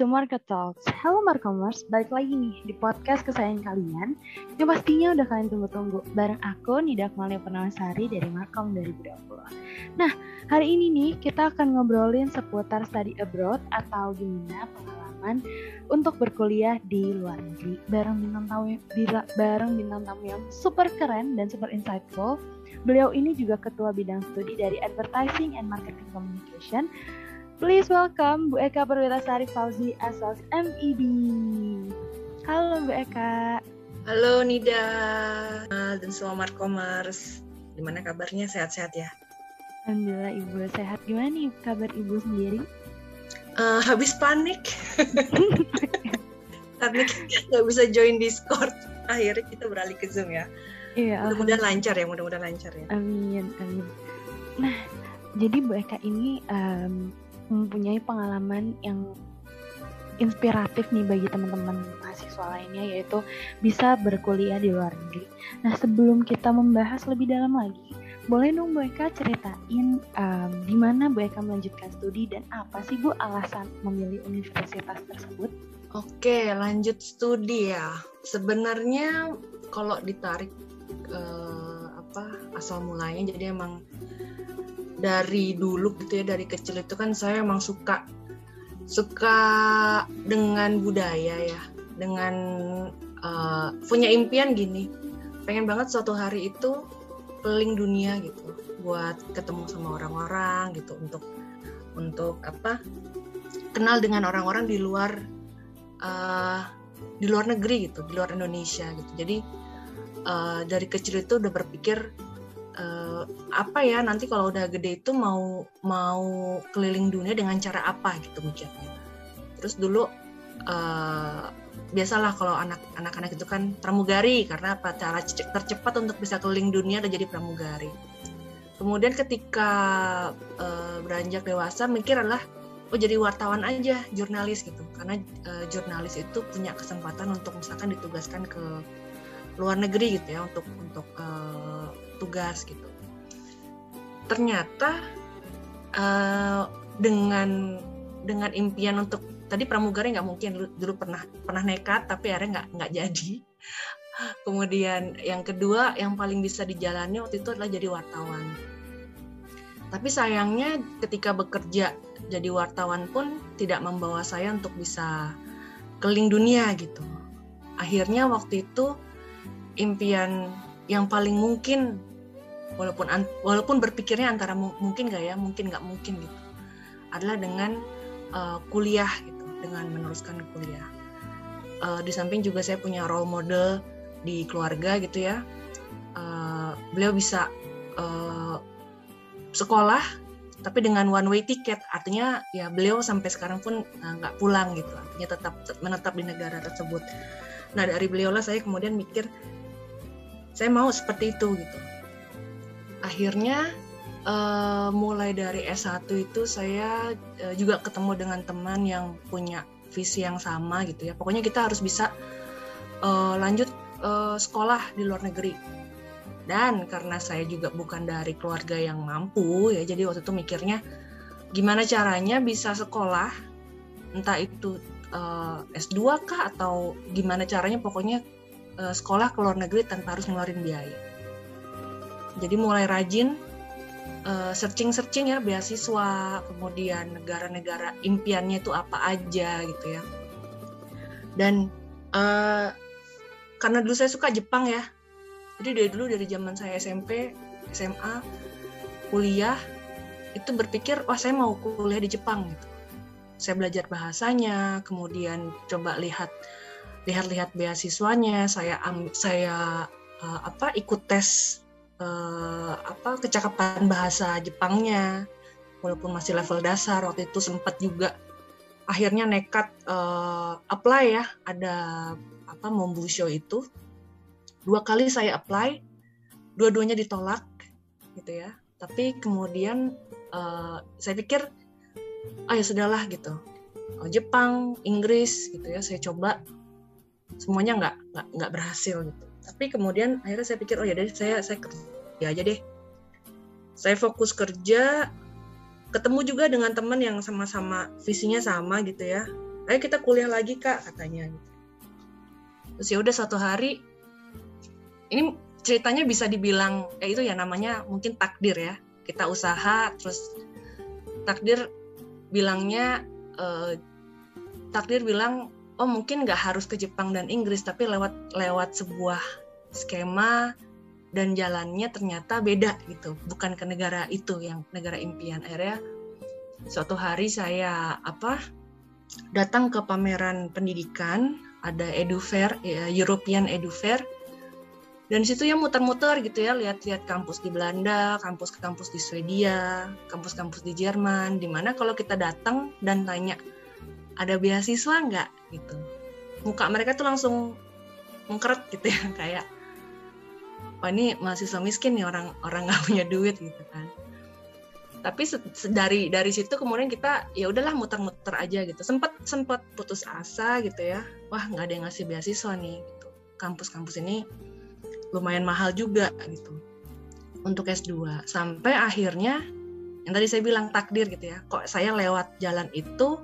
to Market Talks. Halo Markomers, balik lagi nih di podcast kesayangan kalian yang pastinya udah kalian tunggu-tunggu bareng aku Nida Kmalia Purnawasari dari Markom 2020. Nah, hari ini nih kita akan ngobrolin seputar study abroad atau gimana pengalaman untuk berkuliah di luar negeri bareng bintang tamu bareng bintang tamu yang super keren dan super insightful. Beliau ini juga ketua bidang studi dari Advertising and Marketing Communication Please welcome Bu Eka Perwitasari Fauzi Asas MEB. Halo Bu Eka. Halo Nida dan semua Markomers. Gimana kabarnya? Sehat-sehat ya? Alhamdulillah Ibu sehat. Gimana nih kabar Ibu sendiri? Uh, habis panik. panik nggak bisa join Discord. Akhirnya kita beralih ke Zoom ya. Iya. Mudah-mudahan lancar ya, mudah-mudahan lancar ya. Amin, amin. Nah, jadi Bu Eka ini um, mempunyai pengalaman yang inspiratif nih bagi teman-teman mahasiswa lainnya yaitu bisa berkuliah di luar negeri. Nah sebelum kita membahas lebih dalam lagi, boleh dong Bu Eka ceritain um, di mana Bu Eka melanjutkan studi dan apa sih Bu alasan memilih universitas tersebut? Oke lanjut studi ya. Sebenarnya kalau ditarik uh, apa asal mulanya jadi emang dari dulu gitu ya dari kecil itu kan saya emang suka suka dengan budaya ya dengan uh, punya impian gini. Pengen banget suatu hari itu keliling dunia gitu buat ketemu sama orang-orang gitu untuk untuk apa kenal dengan orang-orang di luar uh, di luar negeri gitu di luar Indonesia gitu. Jadi uh, dari kecil itu udah berpikir uh, apa ya nanti kalau udah gede itu mau mau keliling dunia dengan cara apa gitu mikirnya. Terus dulu uh, biasalah kalau anak anak-anak itu kan pramugari karena apa? Cara tercepat untuk bisa keliling dunia dan jadi pramugari. Kemudian ketika uh, beranjak dewasa mikir adalah oh jadi wartawan aja jurnalis gitu. Karena uh, jurnalis itu punya kesempatan untuk misalkan ditugaskan ke luar negeri gitu ya untuk untuk uh, tugas gitu. Ternyata uh, dengan dengan impian untuk tadi pramugari nggak mungkin dulu, pernah pernah nekat tapi akhirnya nggak nggak jadi. Kemudian yang kedua yang paling bisa dijalani waktu itu adalah jadi wartawan. Tapi sayangnya ketika bekerja jadi wartawan pun tidak membawa saya untuk bisa keliling dunia gitu. Akhirnya waktu itu impian yang paling mungkin walaupun walaupun berpikirnya antara mungkin nggak ya mungkin nggak mungkin gitu. Adalah dengan uh, kuliah gitu dengan meneruskan kuliah. Uh, di samping juga saya punya role model di keluarga gitu ya. Uh, beliau bisa uh, sekolah tapi dengan one way ticket. Artinya ya beliau sampai sekarang pun nggak uh, pulang gitu. Artinya tetap menetap di negara tersebut. Nah dari beliau lah saya kemudian mikir saya mau seperti itu gitu akhirnya uh, mulai dari S1 itu saya uh, juga ketemu dengan teman yang punya visi yang sama gitu ya. Pokoknya kita harus bisa uh, lanjut uh, sekolah di luar negeri. Dan karena saya juga bukan dari keluarga yang mampu ya, jadi waktu itu mikirnya gimana caranya bisa sekolah entah itu uh, S2 kah atau gimana caranya pokoknya uh, sekolah ke luar negeri tanpa harus ngeluarin biaya jadi mulai rajin uh, searching-searching ya beasiswa, kemudian negara-negara impiannya itu apa aja gitu ya. Dan uh, karena dulu saya suka Jepang ya, jadi dari dulu dari zaman saya SMP, SMA, kuliah itu berpikir wah saya mau kuliah di Jepang gitu. Saya belajar bahasanya, kemudian coba lihat lihat-lihat beasiswanya, saya saya uh, apa ikut tes uh, apa kecakapan bahasa Jepangnya walaupun masih level dasar waktu itu sempat juga akhirnya nekat uh, apply ya ada apa Mombusho itu. Dua kali saya apply dua-duanya ditolak gitu ya. Tapi kemudian uh, saya pikir ah ya sudahlah gitu. Oh, Jepang Inggris gitu ya saya coba. Semuanya nggak nggak nggak berhasil gitu tapi kemudian akhirnya saya pikir oh ya deh saya saya kerja aja deh. Saya fokus kerja ketemu juga dengan teman yang sama-sama visinya sama gitu ya. Ayo kita kuliah lagi kak katanya. Terus ya udah suatu hari ini ceritanya bisa dibilang ya itu ya namanya mungkin takdir ya. Kita usaha terus takdir bilangnya eh, takdir bilang oh mungkin nggak harus ke Jepang dan Inggris tapi lewat lewat sebuah skema dan jalannya ternyata beda gitu. Bukan ke negara itu yang negara impian. Akhirnya suatu hari saya apa datang ke pameran pendidikan ada edufair ya, European edufair. Dan situ ya muter-muter gitu ya lihat-lihat kampus di Belanda, kampus-kampus di Swedia, kampus-kampus di Jerman, di mana kalau kita datang dan tanya ada beasiswa nggak gitu, muka mereka tuh langsung mengkeret gitu ya kayak oh ini mahasiswa miskin nih orang orang nggak punya duit gitu kan. Tapi dari dari situ kemudian kita ya udahlah muter-muter aja gitu. Sempat sempat putus asa gitu ya. Wah nggak ada yang ngasih beasiswa nih gitu. Kampus-kampus ini lumayan mahal juga gitu. Untuk S2 sampai akhirnya yang tadi saya bilang takdir gitu ya kok saya lewat jalan itu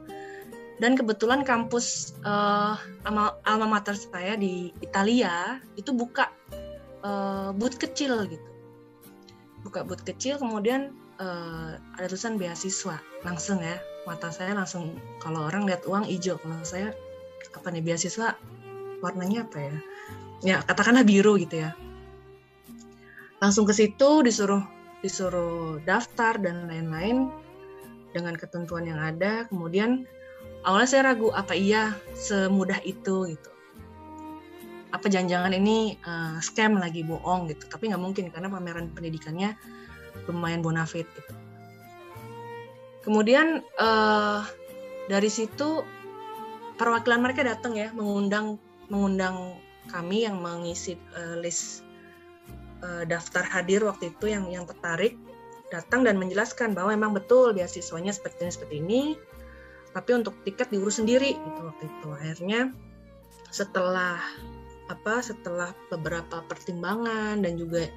dan kebetulan kampus uh, alma, alma mater saya di Italia itu buka uh, booth kecil gitu. Buka booth kecil kemudian uh, ada tulisan beasiswa langsung ya. Mata saya langsung kalau orang lihat uang hijau kalau saya apa nih beasiswa? Warnanya apa ya? Ya katakanlah biru gitu ya. Langsung ke situ disuruh disuruh daftar dan lain-lain dengan ketentuan yang ada. Kemudian awalnya saya ragu apa iya semudah itu gitu. Apa jangan-jangan ini uh, scam lagi bohong gitu. Tapi nggak mungkin karena pameran pendidikannya lumayan bonafit gitu. Kemudian uh, dari situ perwakilan mereka datang ya mengundang mengundang kami yang mengisi uh, list uh, daftar hadir waktu itu yang yang tertarik datang dan menjelaskan bahwa memang betul beasiswanya seperti ini seperti ini tapi untuk tiket diurus sendiri gitu waktu itu. Akhirnya setelah apa setelah beberapa pertimbangan dan juga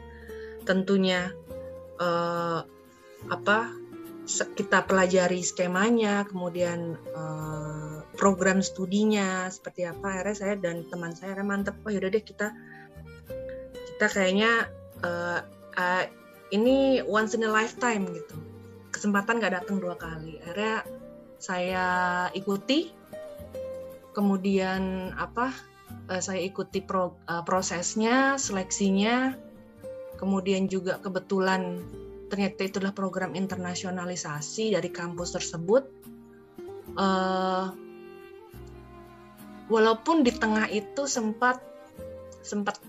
tentunya uh, apa kita pelajari skemanya kemudian uh, program studinya seperti apa akhirnya saya dan teman saya akhirnya mantep oh yaudah deh kita kita kayaknya uh, uh, ini once in a lifetime gitu. Kesempatan nggak datang dua kali. Akhirnya saya ikuti kemudian apa uh, saya ikuti pro, uh, prosesnya, seleksinya, kemudian juga kebetulan ternyata itu adalah program internasionalisasi dari kampus tersebut. Uh, walaupun di tengah itu sempat sempat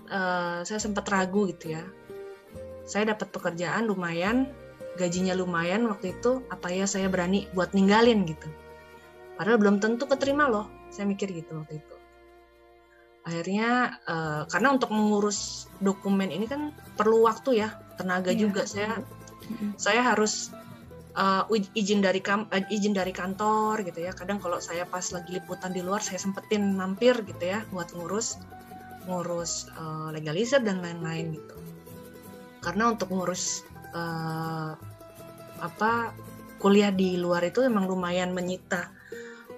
saya sempat ragu gitu ya. Saya dapat pekerjaan lumayan, gajinya lumayan waktu itu, apa ya saya berani buat ninggalin gitu. Padahal belum tentu keterima loh, saya mikir gitu waktu itu akhirnya uh, karena untuk mengurus dokumen ini kan perlu waktu ya tenaga yeah. juga saya mm-hmm. saya harus uh, izin dari kam uh, izin dari kantor gitu ya kadang kalau saya pas lagi liputan di luar saya sempetin mampir gitu ya buat ngurus ngurus uh, legalisir dan lain-lain gitu karena untuk ngurus uh, apa kuliah di luar itu emang lumayan menyita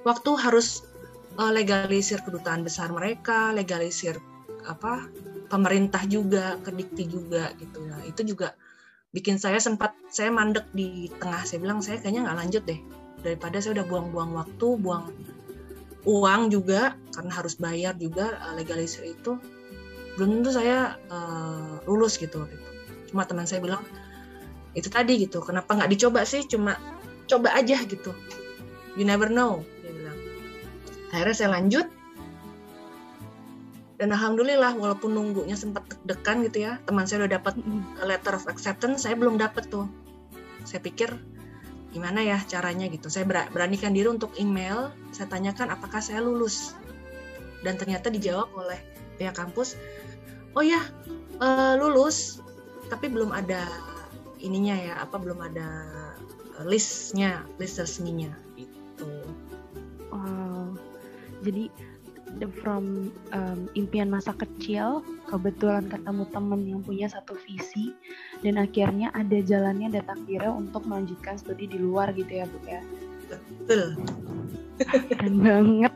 waktu harus uh, legalisir kedutaan besar mereka, legalisir apa pemerintah juga, kedikti juga gitu ya. Itu juga bikin saya sempat saya mandek di tengah. Saya bilang saya kayaknya nggak lanjut deh daripada saya udah buang-buang waktu, buang uang juga karena harus bayar juga uh, legalisir itu. Belum tentu saya uh, lulus gitu. Cuma teman saya bilang itu tadi gitu. Kenapa nggak dicoba sih? Cuma coba aja gitu. You never know akhirnya saya lanjut. Dan alhamdulillah walaupun nunggunya sempat deg-degan gitu ya teman saya udah dapat letter of acceptance saya belum dapat tuh. Saya pikir gimana ya caranya? gitu. Saya beranikan diri untuk email saya tanyakan apakah saya lulus. Dan ternyata dijawab oleh pihak kampus oh ya uh, lulus tapi belum ada ininya ya apa belum ada listnya list resminya. Gitu. Wow. Jadi from um, impian masa kecil kebetulan ketemu temen yang punya satu visi dan akhirnya ada jalannya ada takdirnya untuk melanjutkan studi di luar gitu ya bu ya? Betul. Keren banget.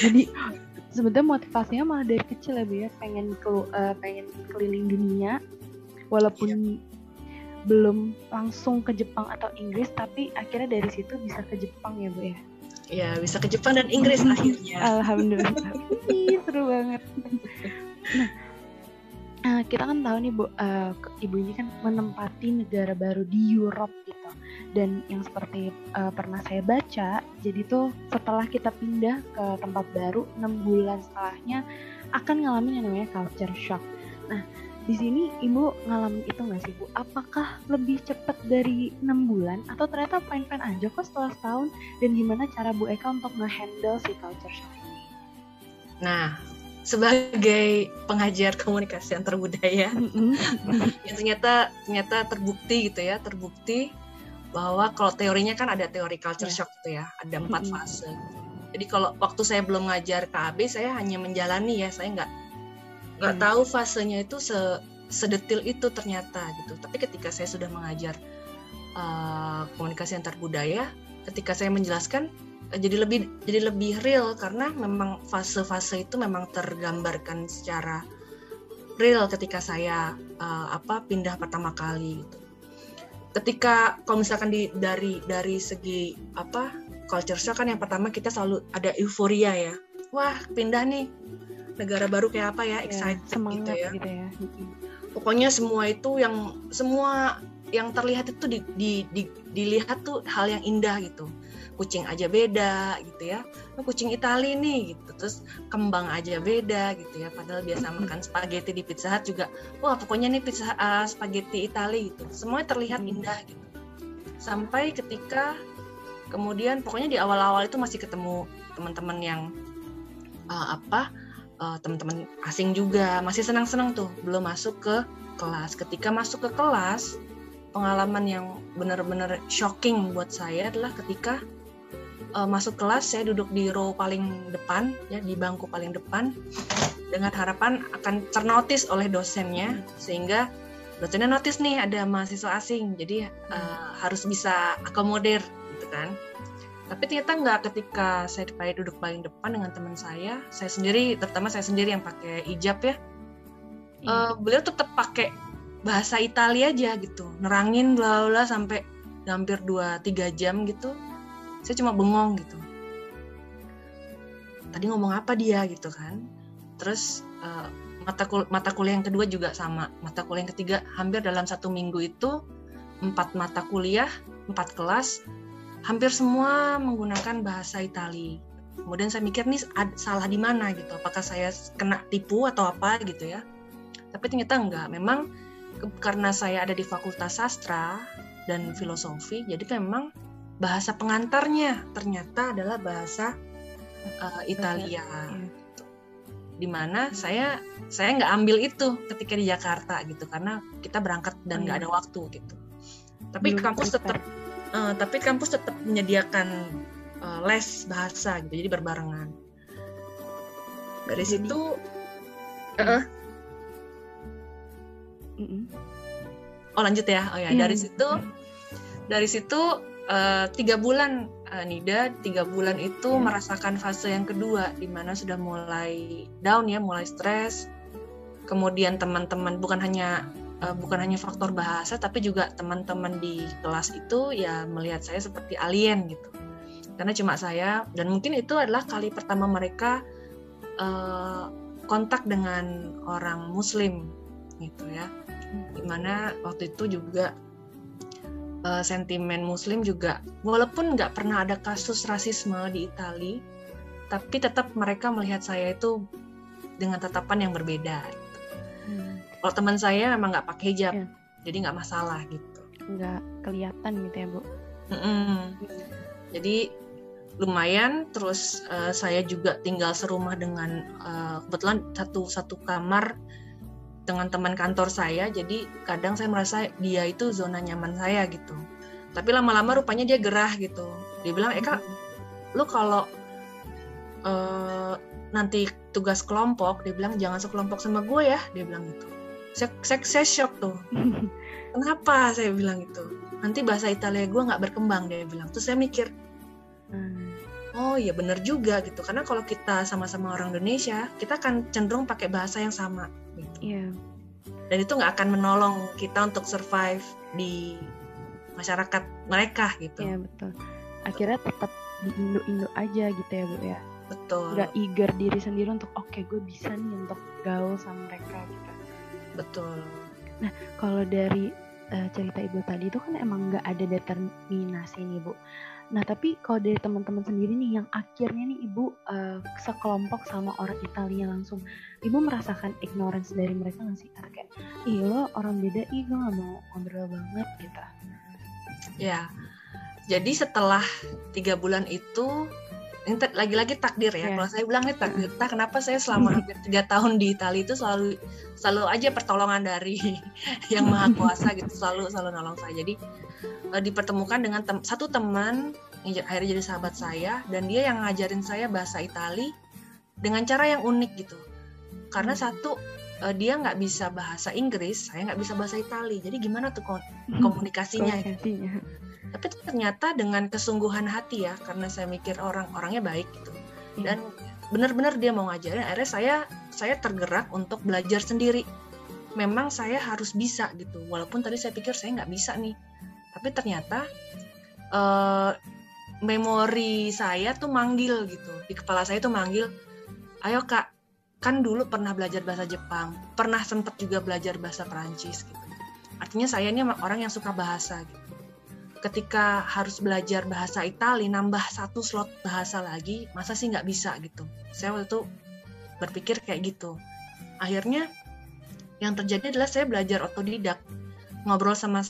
Jadi sebenarnya motivasinya malah dari kecil ya bu ya? Pengen kelu, uh, pengen keliling dunia walaupun iya. Belum langsung ke Jepang atau Inggris tapi akhirnya dari situ bisa ke Jepang ya bu ya? Ya bisa ke Jepang dan Inggris akhirnya. Alhamdulillah. Seru banget. Nah uh, kita kan tahu nih bu uh, ibu ini kan menempati negara baru di Europe gitu. Dan yang seperti uh, pernah saya baca jadi tuh setelah kita pindah ke tempat baru enam bulan setelahnya akan ngalamin yang namanya culture shock. Nah di sini ibu ngalamin itu nggak sih bu? Apakah lebih cepat dari enam bulan atau ternyata fine-fine aja kok setelah setahun? Dan gimana cara Bu Eka untuk nge-handle si culture shock ini? Nah, sebagai pengajar komunikasi antar budaya yang ternyata ternyata terbukti gitu ya terbukti bahwa kalau teorinya kan ada teori culture yeah. shock gitu ya ada empat fase jadi kalau waktu saya belum ngajar KAB saya hanya menjalani ya saya nggak nggak mm. tahu fasenya itu se sedetil itu ternyata gitu tapi ketika saya sudah mengajar uh, komunikasi antar budaya ketika saya menjelaskan jadi lebih jadi lebih real karena memang fase-fase itu memang tergambarkan secara real ketika saya uh, apa pindah pertama kali gitu. Ketika kalau misalkan di dari dari segi apa culture shock kan yang pertama kita selalu ada euforia ya. Wah, pindah nih negara baru kayak apa ya, iya, excited ya, semangat gitu ya. Gitu ya. Pokoknya semua itu yang semua yang terlihat itu di, di, di, dilihat tuh hal yang indah gitu. Kucing aja beda gitu ya. Oh, kucing Itali nih gitu. Terus kembang aja beda gitu ya. Padahal biasa makan spaghetti di Pizza Hut juga. Wah pokoknya nih pizza uh, spaghetti Itali gitu. Semuanya terlihat indah gitu. Sampai ketika kemudian pokoknya di awal-awal itu masih ketemu teman-teman yang uh, apa uh, teman-teman asing juga. Masih senang-senang tuh belum masuk ke kelas. Ketika masuk ke kelas pengalaman yang benar-benar shocking buat saya adalah ketika uh, masuk kelas saya duduk di row paling depan ya di bangku paling depan dengan harapan akan ternotis oleh dosennya sehingga dosennya notis nih ada mahasiswa asing. Jadi uh, harus bisa akomodir gitu kan tapi ternyata nggak ketika saya duduk paling depan dengan teman saya saya sendiri terutama saya sendiri yang pakai hijab ya. Uh, beliau tetap pakai bahasa Italia aja gitu. Nerangin bla bla sampai hampir 2-3 jam gitu. Saya cuma bengong gitu. Tadi ngomong apa dia gitu kan. Terus uh, mata kul mata kuliah yang kedua juga sama. Mata kuliah yang ketiga hampir dalam satu minggu itu empat mata kuliah empat kelas hampir semua menggunakan bahasa Itali kemudian saya mikir nih salah di mana gitu apakah saya kena tipu atau apa gitu ya tapi ternyata enggak memang karena saya ada di fakultas sastra dan filosofi jadi memang bahasa pengantarnya ternyata adalah bahasa uh, Italia. Iya. Di mana saya saya nggak ambil itu ketika di Jakarta gitu karena kita berangkat dan nggak oh, iya. ada waktu gitu. Tapi Belum kampus tetap uh, tapi kampus tetap menyediakan uh, les bahasa gitu jadi berbarengan. Dari jadi, situ uh, Oh lanjut ya. Oh ya, dari situ dari situ uh, tiga bulan uh, Nida tiga bulan itu hmm. merasakan fase yang kedua di mana sudah mulai down ya mulai stres kemudian teman-teman bukan hanya uh, bukan hanya faktor bahasa tapi juga teman-teman di kelas itu ya melihat saya seperti alien gitu karena cuma saya dan mungkin itu adalah kali pertama mereka uh, kontak dengan orang Muslim gitu ya di mana waktu itu juga uh, sentimen Muslim juga, walaupun nggak pernah ada kasus rasisme di Italia, tapi tetap mereka melihat saya itu dengan tatapan yang berbeda. Hmm. Kalau teman saya memang nggak pakai hijab, yeah. jadi nggak masalah gitu. Nggak kelihatan gitu ya bu. Mm -mm. Jadi lumayan. Terus uh, saya juga tinggal serumah dengan uh, kebetulan satu satu kamar dengan teman kantor saya jadi kadang saya merasa dia itu zona nyaman saya gitu tapi lama-lama rupanya dia gerah gitu dia bilang Eka lu kalau uh, nanti tugas kelompok dia bilang jangan sekelompok sama gue ya dia bilang gitu saya, saya, shock tuh kenapa saya bilang gitu nanti bahasa Italia gue nggak berkembang dia bilang terus saya mikir hmm. oh iya bener juga gitu karena kalau kita sama-sama orang Indonesia kita akan cenderung pakai bahasa yang sama gitu. Iya. dan itu nggak akan menolong kita untuk survive di masyarakat mereka gitu Iya betul. Akhirnya tetap di Indo-Indo aja gitu ya bu ya. betul Gak eager diri sendiri untuk oke gue bisa nih untuk gaul sama mereka gitu. Betul Kalau dari eh, cerita ibu tadi itu kan emang nggak ada determinasi nih bu. Nah tapi kalau dari teman-teman sendiri nih yang akhirnya nih ibu eh, sekelompok sama orang Italia langsung, ibu merasakan ignorance dari mereka nggak sih? Atau kayak, ih lo orang beda, ih gue nggak mau ngobrol banget gitu. ya jadi setelah tiga bulan itu lagi-lagi takdir ya. Iya. kalau saya bilang ini takdir Entah kenapa saya selama hampir tiga tahun di Italia itu selalu selalu aja pertolongan dari yang maha kuasa gitu selalu selalu nolong saya. Jadi eh, dipertemukan dengan tem- satu teman yang akhirnya jadi sahabat saya dan dia yang ngajarin saya bahasa Itali dengan cara yang unik gitu. Karena satu eh, dia nggak bisa bahasa Inggris saya nggak bisa bahasa Itali. Jadi gimana tuh komunikasinya Komunikasinya. Tapi ternyata dengan kesungguhan hati ya karena saya mikir orang orangnya baik gitu. Iya. dan benar-benar dia mau ngajarin akhirnya saya saya tergerak untuk belajar sendiri. Memang saya harus bisa gitu walaupun tadi saya pikir saya nggak bisa nih. Tapi ternyata eh, memori saya tuh manggil gitu. Di kepala saya tuh manggil ayo kak kan dulu pernah belajar bahasa Jepang pernah sempet juga belajar bahasa Perancis gitu. Artinya saya ini orang yang suka bahasa gitu ketika harus belajar bahasa Itali nambah satu slot bahasa lagi masa sih nggak bisa gitu? Saya waktu itu berpikir kayak gitu. Akhirnya yang terjadi adalah saya belajar otodidak ngobrol sama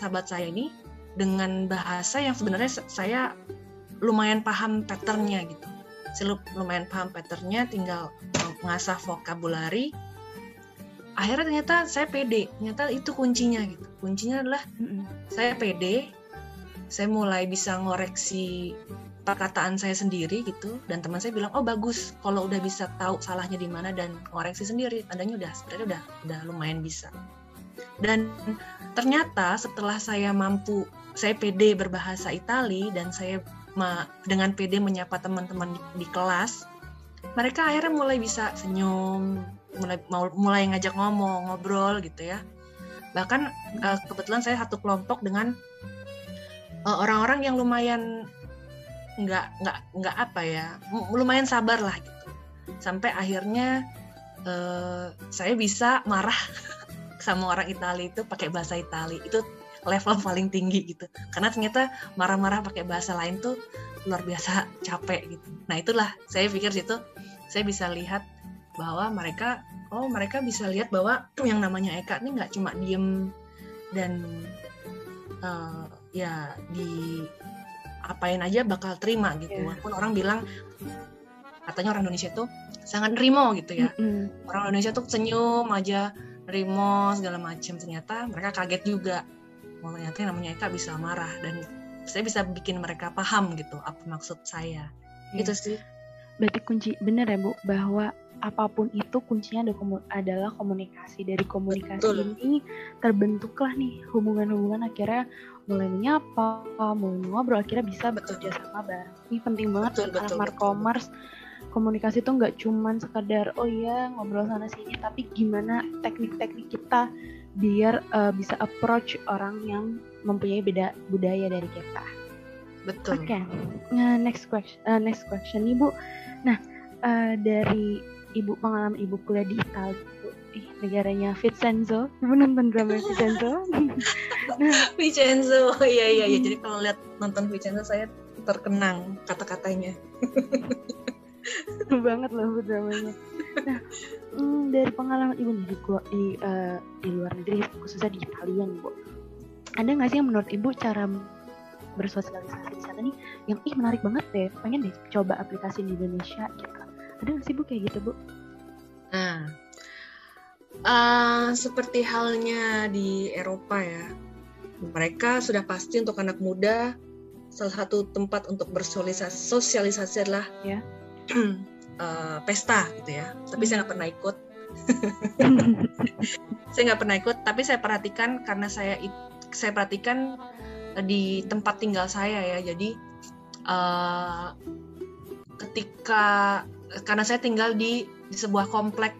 sahabat saya ini dengan bahasa yang sebenarnya se- saya lumayan paham patternnya gitu. Saya lu- lumayan paham patternnya tinggal mengasah vokabulari akhirnya ternyata saya pede ternyata itu kuncinya gitu. Kuncinya adalah saya pede saya mulai bisa ngoreksi perkataan saya sendiri gitu dan teman saya bilang oh bagus kalau udah bisa tahu salahnya di mana dan ngoreksi sendiri tandanya udah sebenarnya udah udah lumayan bisa. Dan ternyata setelah saya mampu saya pede berbahasa Itali dan saya dengan pede menyapa teman-teman di, di kelas mereka akhirnya mulai bisa senyum mulai mau mulai ngajak ngomong ngobrol gitu ya. Bahkan eh, kebetulan saya satu kelompok dengan eh, orang-orang yang lumayan nggak nggak nggak apa ya lumayan sabar lah gitu. Sampai akhirnya eh, saya bisa marah sama orang Italia itu pakai bahasa Italia itu level paling tinggi gitu. Karena ternyata marah-marah pakai bahasa lain tuh luar biasa capek gitu. Nah itulah saya pikir situ saya bisa lihat bahwa mereka oh mereka bisa lihat bahwa yang namanya Eka ini nggak cuma diem dan eh, ya di apain aja bakal terima gitu Iya. walaupun orang bilang katanya orang Indonesia tuh sangat nerimo gitu ya Mm-mm. orang Indonesia tuh senyum aja nerimo segala macam ternyata mereka kaget juga oh, ternyata yang namanya Eka bisa marah dan saya bisa bikin mereka paham gitu apa maksud saya Iya. gitu sih Berarti kunci bener ya Bu bahwa apa pun itu kuncinya adalah komunikasi. Dari komunikasi Betul. ini terbentuklah nih hubungan-hubungan akhirnya mulai menyapa, mulai ngobrol, akhirnya bisa Betul. bekerja sama bareng. Ini penting banget Betul, anak betul, markomers. Komunikasi itu nggak cuman sekedar oh iya ngobrol sana sini, tapi gimana teknik-teknik kita biar eh, bisa approach orang yang mempunyai beda budaya dari kita. betul Oke, nah next question, eh, next question nih Bu. Nah eh, dari ibu pengalaman ibu kuliah di Italia, Ih, negaranya Vincenzo, ibu nonton drama Vincenzo? Vincenzo iya iya iya Hmm. jadi kalau lihat nonton Vincenzo saya terkenang kata-katanya banget loh dramanya. Nah mm, dari pengalaman ibu nih di, gua- di, eh, di luar negeri, khususnya di Italia nih Bu, ada nggak sih yang menurut ibu cara bersosialisasi di sana nih yang ih menarik banget deh, pengen deh coba aplikasi di Indonesia gitu. Ada nggak sih Bu kayak gitu Bu? Nah, eh, seperti halnya di Eropa ya, mereka sudah pasti untuk anak muda salah satu tempat untuk bersosialisasi sosialisasi adalah Ya. eh, pesta gitu ya. Tapi saya nggak pernah ikut. Saya nggak pernah ikut, tapi saya perhatikan karena saya saya perhatikan eh, di tempat tinggal saya ya. Jadi eh, ketika karena saya tinggal di, di sebuah komplek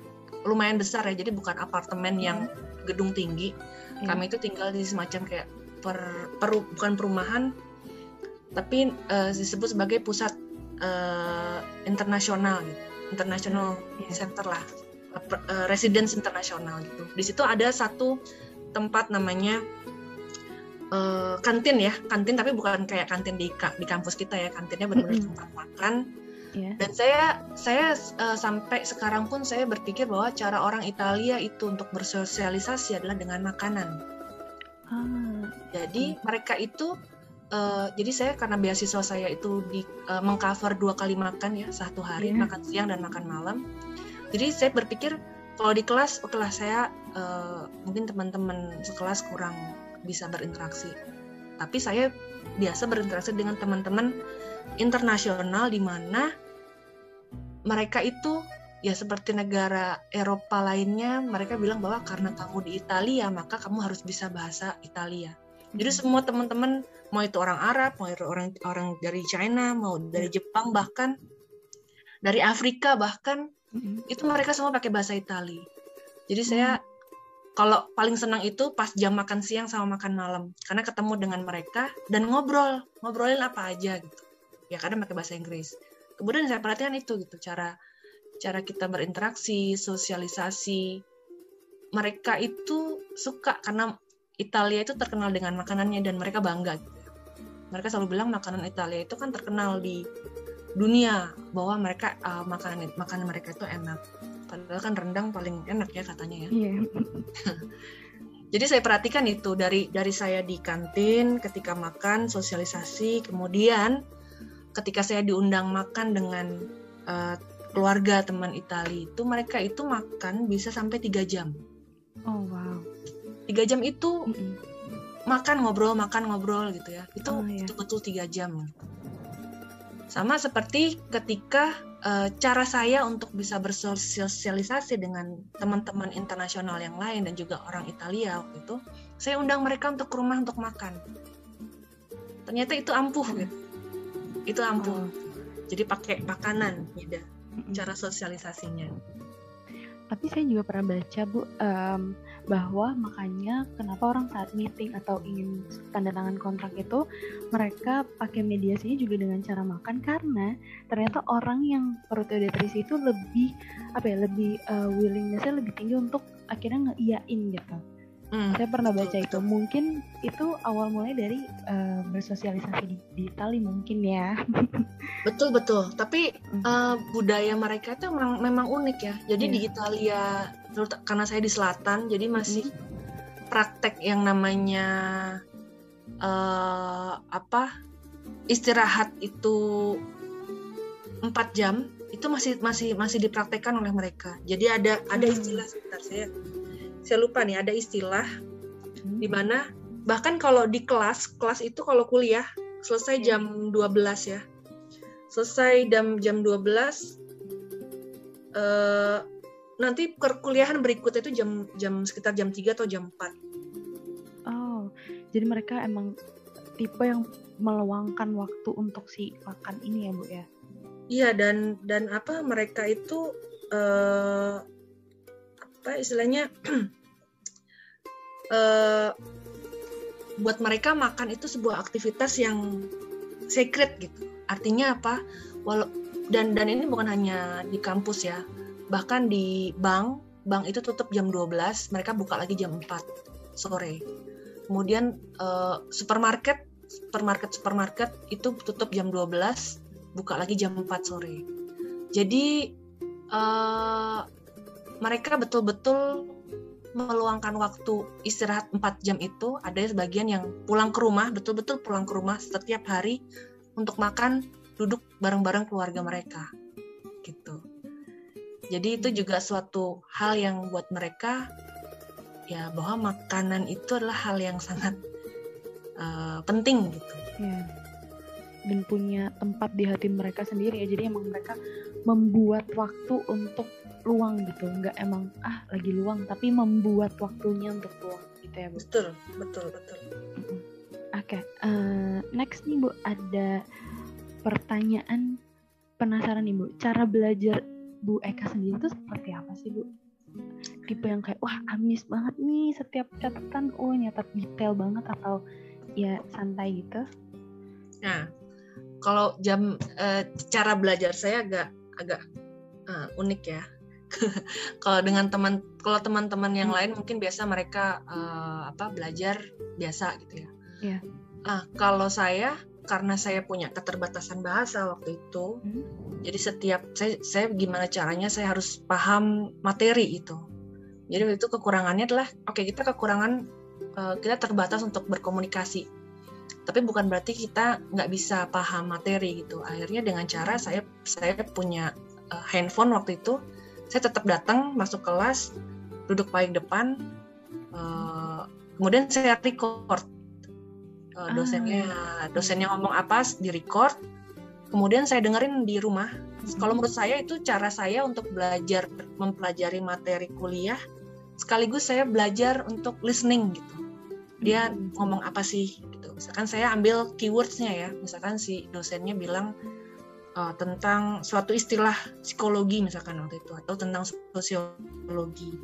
lumayan besar ya, jadi bukan apartemen yang hmm. gedung tinggi. Yeah. Kami itu tinggal di semacam kayak per, per bukan perumahan, tapi uh, disebut sebagai pusat uh, internasional gitu, international yeah. center lah, uh, residence internasional gitu. Di situ ada satu tempat namanya uh, kantin ya, kantin tapi bukan kayak kantin di di kampus kita ya, kantinnya benar-benar mm -hmm. tempat makan Yeah. Dan saya saya uh, sampai sekarang pun saya berpikir bahwa cara orang Italia itu untuk bersosialisasi adalah dengan makanan. Ah. Jadi mereka itu uh, jadi saya karena beasiswa saya itu di uh, mengcover dua kali makan ya satu hari yeah. makan siang dan makan malam. Jadi saya berpikir kalau di kelas oke lah saya uh, mungkin teman-teman sekelas kurang bisa berinteraksi. Tapi saya biasa berinteraksi dengan teman-teman internasional di mana mereka itu ya seperti negara Eropa lainnya mereka bilang bahwa karena kamu di Italia maka kamu harus bisa bahasa Italia. Jadi hmm. semua teman-teman mau itu orang Arab, mau itu orang orang dari China, mau dari hmm. Jepang bahkan dari Afrika bahkan hmm. itu mereka semua pakai bahasa Italia. Jadi saya kalau paling senang itu pas jam makan siang sama makan malam karena ketemu dengan mereka dan ngobrol ngobrolin apa aja gitu ya kadang pakai bahasa Inggris kemudian saya perhatikan itu gitu cara cara kita berinteraksi sosialisasi mereka itu suka karena Italia itu terkenal dengan makanannya dan mereka bangga gitu. mereka selalu bilang makanan Italia itu kan terkenal di dunia bahwa mereka uh, makanan makanan mereka itu enak padahal kan rendang paling enak ya katanya ya yeah. jadi saya perhatikan itu dari dari saya di kantin ketika makan sosialisasi kemudian ketika saya diundang makan dengan uh, keluarga teman Itali itu mereka itu makan bisa sampai tiga jam. Oh wow. Tiga jam itu mm -mm. makan ngobrol makan ngobrol gitu ya. Itu oh, iya. betul-betul tiga jam. Sama seperti ketika uh, cara saya untuk bisa bersosialisasi dengan teman-teman internasional yang lain dan juga orang Italia waktu itu, saya undang mereka untuk ke rumah untuk makan. Ternyata itu ampuh gitu itu ampuh oh. jadi pakai makanan beda cara sosialisasinya. Tapi saya juga pernah baca bu um, bahwa makanya kenapa orang saat meeting atau ingin tanda tangan kontrak itu mereka pakai mediasinya juga dengan cara makan karena ternyata orang yang perutnya udah terisi itu lebih apa ya lebih uh, willingnessnya lebih tinggi untuk akhirnya ngeiyain gitu Hmm. Saya pernah baca itu. Mungkin itu awal mulai dari uh, bersosialisasi di, di Itali mungkin ya. betul betul. Tapi hmm. uh, budaya mereka itu memang memang unik ya. Jadi yeah. di Italia, karena saya di selatan, jadi masih hmm. praktek yang namanya uh, apa istirahat itu empat jam itu masih masih masih dipraktekkan oleh mereka. Jadi ada ada hmm. istilah sebentar saya saya lupa nih ada istilah hmm. di mana bahkan kalau di kelas kelas itu kalau kuliah selesai jam 12 ya. Selesai jam jam 12 eh, nanti perkuliahan berikutnya itu jam jam sekitar jam 3 atau jam 4 oh jadi mereka emang tipe yang meluangkan waktu untuk si makan ini ya bu ya? Iya dan dan apa mereka itu eh, apa istilahnya uh, buat mereka makan itu sebuah aktivitas yang secret gitu. Artinya apa? Walau dan dan ini bukan hanya di kampus ya. Bahkan di bank, bank itu tutup jam 12, mereka buka lagi jam 4 sore. Kemudian uh, supermarket, supermarket supermarket itu tutup jam 12, buka lagi jam 4 sore. Jadi uh, mereka betul-betul meluangkan waktu istirahat 4 jam itu ada sebagian yang pulang ke rumah betul-betul pulang ke rumah setiap hari untuk makan duduk bareng-bareng keluarga mereka gitu. Jadi itu juga suatu hal yang buat mereka ya bahwa makanan itu adalah hal yang sangat uh, penting gitu. Ya. dan punya tempat di hati mereka sendiri ya. Jadi emang mereka membuat waktu untuk luang gitu nggak emang ah lagi luang tapi membuat waktunya untuk luang gitu ya bu betul betul betul oke okay. uh, eh, next nih bu ada pertanyaan penasaran nih Bu, cara belajar Bu Eka sendiri itu seperti apa sih Bu? Tipe yang kayak wah amis banget nih setiap catatan, oh nyatat detail banget atau ya santai gitu? Nah, kalau jam uh, cara belajar saya agak agak uh, unik ya. kalau dengan teman kalau teman-teman yang hmm. lain mungkin biasa mereka uh, apa belajar biasa gitu ya. Yeah. Uh, kalau saya karena saya punya keterbatasan bahasa waktu itu, hmm. jadi setiap saya saya gimana caranya saya harus paham materi itu. Jadi waktu itu kekurangannya adalah oke okay, kita kekurangan uh, kita terbatas untuk berkomunikasi, tapi bukan berarti kita nggak bisa paham materi gitu. Akhirnya dengan cara saya saya punya uh, handphone waktu itu, saya tetap datang masuk kelas, duduk paling depan, uh, kemudian saya record uh, dosennya ah. dosennya ngomong apa di record kemudian saya dengerin di rumah hmm. kalau menurut saya itu cara saya untuk belajar mempelajari materi kuliah sekaligus saya belajar untuk listening gitu dia hmm. ngomong apa sih gitu misalkan saya ambil keywordsnya ya misalkan si dosennya bilang uh, tentang suatu istilah psikologi misalkan waktu itu atau tentang sosiologi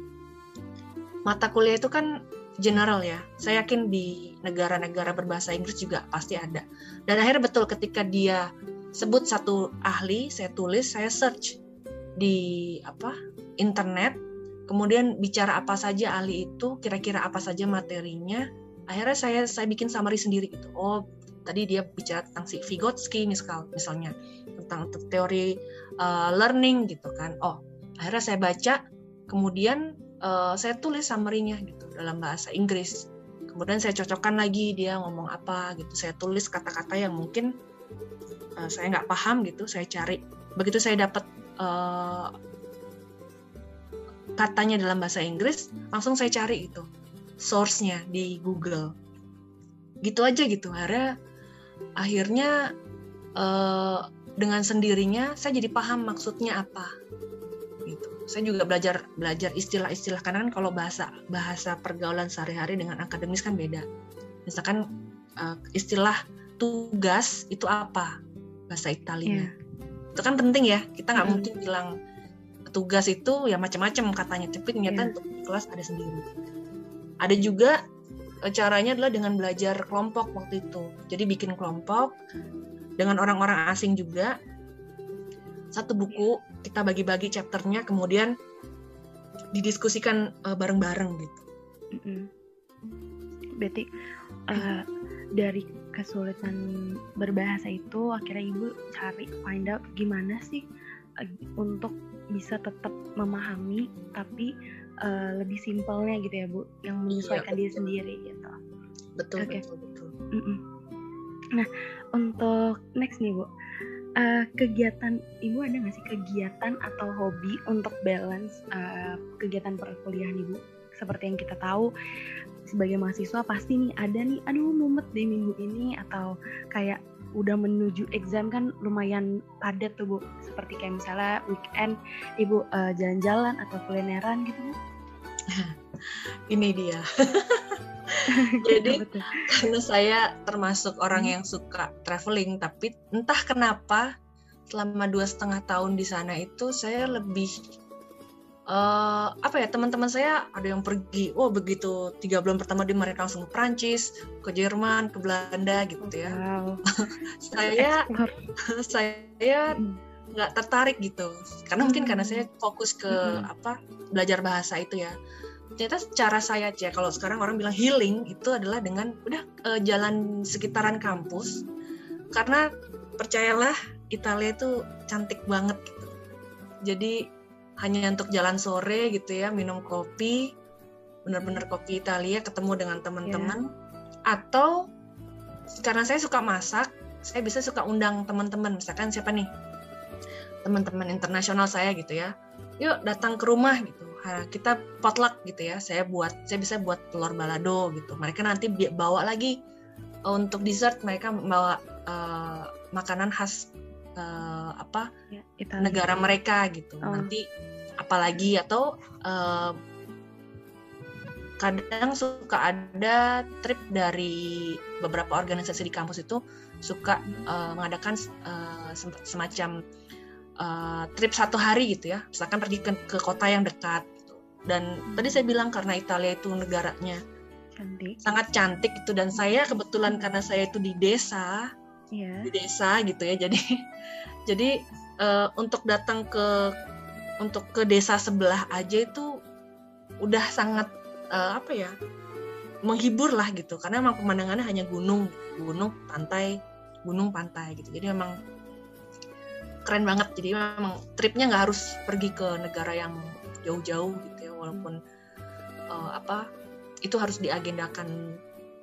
mata kuliah itu kan general ya. Saya yakin di negara-negara berbahasa Inggris juga pasti ada. Dan akhirnya betul ketika dia sebut satu ahli, saya tulis, saya search di apa internet, kemudian bicara apa saja ahli itu, kira-kira apa saja materinya. Akhirnya saya saya bikin summary sendiri gitu. Oh, tadi dia bicara tentang si Vygotsky misal misalnya tentang teori uh, learning gitu kan. Oh, akhirnya saya baca, kemudian uh, saya tulis summary-nya gitu dalam bahasa Inggris. Kemudian saya cocokkan lagi dia ngomong apa gitu. Saya tulis kata-kata yang mungkin uh, saya nggak paham gitu. Saya cari. Begitu saya dapat uh, katanya dalam bahasa Inggris, langsung saya cari itu source-nya di Google. Gitu aja gitu. Akhirnya akhirnya uh, dengan sendirinya saya jadi paham maksudnya apa saya juga belajar belajar istilah-istilah karena kan kalau bahasa bahasa pergaulan sehari-hari dengan akademis kan beda. Misalkan uh, istilah tugas itu apa bahasa Italia. Yeah. Itu kan penting ya. Kita nggak mm. mungkin bilang tugas itu ya macam-macam katanya, tapi ternyata yeah. untuk kelas ada sendiri. Ada juga eh, caranya adalah dengan belajar kelompok waktu itu. Jadi bikin kelompok dengan orang-orang asing juga satu buku kita bagi-bagi chapternya kemudian didiskusikan uh, bareng-bareng gitu. Berarti uh, dari kesulitan berbahasa itu akhirnya ibu cari find out gimana sih uh, untuk bisa tetap memahami tapi uh, lebih simpelnya gitu ya bu yang iya, menyesuaikan iya, diri sendiri gitu. Betul okay. betul betul. Mm-mm. Nah untuk next nih bu. Uh, kegiatan ibu ada nggak sih kegiatan atau hobi untuk balance uh, kegiatan perkuliahan ibu? Seperti yang kita tahu sebagai mahasiswa pasti nih ada nih aduh mumet di minggu ini atau kayak udah menuju exam kan lumayan padat tuh bu. Seperti kayak misalnya weekend ibu uh, jalan-jalan atau kulineran gitu bu. Ini dia Jadi karena saya termasuk orang hmm. yang suka traveling, tapi entah kenapa selama dua setengah tahun di sana itu saya lebih uh, apa ya teman-teman saya ada yang pergi, oh begitu tiga bulan pertama di mereka langsung ke Prancis, ke Jerman, ke Belanda gitu ya. Wow. saya saya hmm. nggak tertarik gitu, karena mungkin karena saya fokus ke hmm. apa belajar bahasa itu ya ternyata cara saya aja kalau sekarang orang bilang healing itu adalah dengan udah uh, jalan sekitaran kampus. Karena percayalah Italia itu cantik banget gitu. Jadi hanya untuk jalan sore gitu ya minum kopi benar-benar kopi Italia ketemu dengan teman-teman. Yeah. atau karena saya suka masak saya bisa suka undang teman-teman. Misalkan siapa nih? Teman-teman internasional saya gitu ya. Yuk datang ke rumah gitu kita potluck gitu ya saya buat saya bisa buat telur balado gitu mereka nanti bawa lagi uh, untuk dessert mereka bawa uh, makanan khas uh, apa ya, negara mereka gitu oh. nanti apalagi atau uh, kadang suka ada trip dari beberapa organisasi di kampus itu suka uh, mengadakan uh, semacam uh, trip satu hari gitu ya misalkan pergi ke, ke kota yang dekat. Dan tadi saya bilang karena Italia itu negaranya cantik. sangat cantik itu dan saya kebetulan karena saya itu di desa yeah. di desa gitu ya. Jadi jadi uh, untuk datang ke untuk ke desa sebelah aja itu udah sangat uh, apa ya menghibur lah gitu. Karena memang pemandangannya hanya gunung gunung pantai gunung pantai gitu. Jadi memang keren banget. Jadi memang tripnya nggak harus pergi ke negara yang jauh-jauh gitu walaupun uh, apa itu harus diagendakan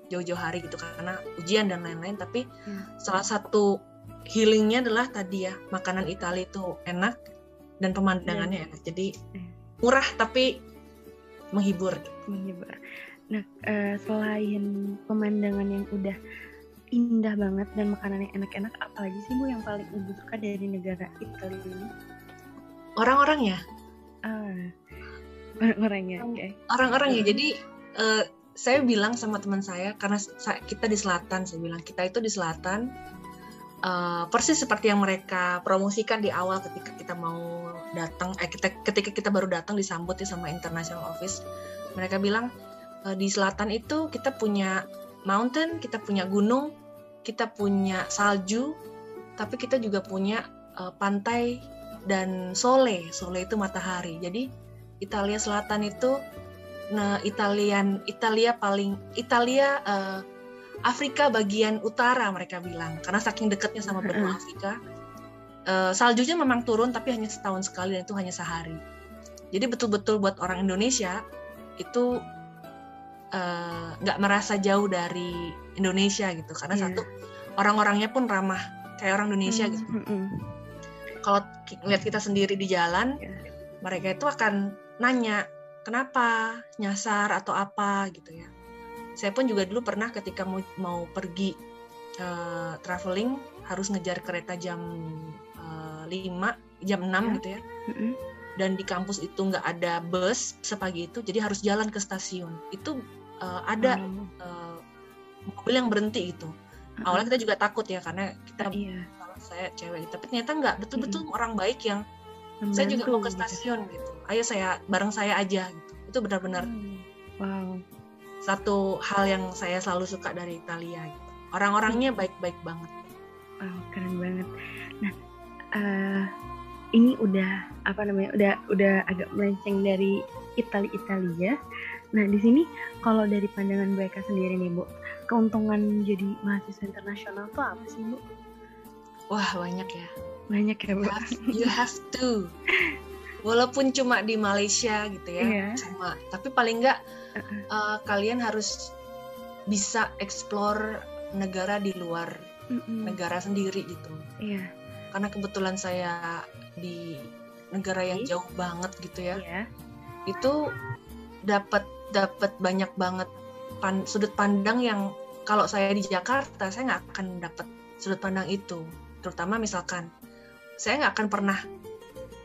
jauh-jauh hari gitu karena ujian dan lain-lain tapi hmm. salah satu healingnya adalah tadi ya makanan Italia itu enak dan pemandangannya hmm. enak jadi hmm. murah tapi menghibur menghibur nah uh, selain pemandangan yang udah indah banget dan makanannya enak-enak apalagi sih bu yang paling ibu suka dari negara Italia ini orang-orangnya ah orang-orangnya okay. orang-orangnya jadi uh, saya bilang sama teman saya karena kita di selatan saya bilang kita itu di selatan uh, persis seperti yang mereka promosikan di awal ketika kita mau datang eh kita ketika kita baru datang disambut ya sama international office mereka bilang uh, di selatan itu kita punya mountain, kita punya gunung, kita punya salju, tapi kita juga punya uh, pantai dan sole. Sole itu matahari. Jadi Italia Selatan itu nah Italian Italia paling Italia uh, Afrika bagian utara mereka bilang karena saking dekatnya sama benua Afrika. Uh, saljunya memang turun tapi hanya setahun sekali dan itu hanya sehari. Jadi betul-betul buat orang Indonesia itu Eh, nggak uh, merasa jauh dari Indonesia gitu karena yeah. satu orang-orangnya pun ramah kayak orang Indonesia mm, gitu. Mm, mm. Kalau lihat kita sendiri di jalan, yeah. mereka itu akan nanya kenapa nyasar atau apa gitu ya. Saya pun juga dulu pernah ketika mau mau pergi uh, traveling harus ngejar kereta jam uh, eh, 5, jam 6 yeah. gitu ya. Mm -hmm. Dan di kampus itu nggak ada bus sepagi itu, jadi harus jalan ke stasiun. Itu uh, ada hmm. uh, mobil yang berhenti itu awalnya kita juga takut ya karena kita iya. saya cewek tapi ternyata nggak betul-betul hmm. orang baik yang Membantu, saya juga mau ke gitu. stasiun gitu. gitu ayo saya bareng saya aja gitu itu benar-benar hmm. wow satu hal yang saya selalu suka dari Italia gitu orang-orangnya baik-baik banget wow keren banget nah uh, ini udah apa namanya udah udah agak melenceng dari Italia Italia Nah, di sini kalau dari pandangan mereka sendiri nih, Bu, keuntungan jadi mahasiswa internasional tuh apa sih, Bu? Wah, banyak ya. Banyak ya, Bu. You have, you have to. Walaupun cuma di Malaysia gitu ya, yeah. cuma. Tapi paling enggak uh -uh. uh, kalian harus bisa explore negara di luar mm -mm. negara sendiri gitu. Iya. Yeah. Karena kebetulan saya di negara yang jauh banget gitu ya. Yeah. Itu dapat dapat banyak banget pan, sudut pandang yang kalau saya di Jakarta saya nggak akan dapat sudut pandang itu terutama misalkan saya nggak akan pernah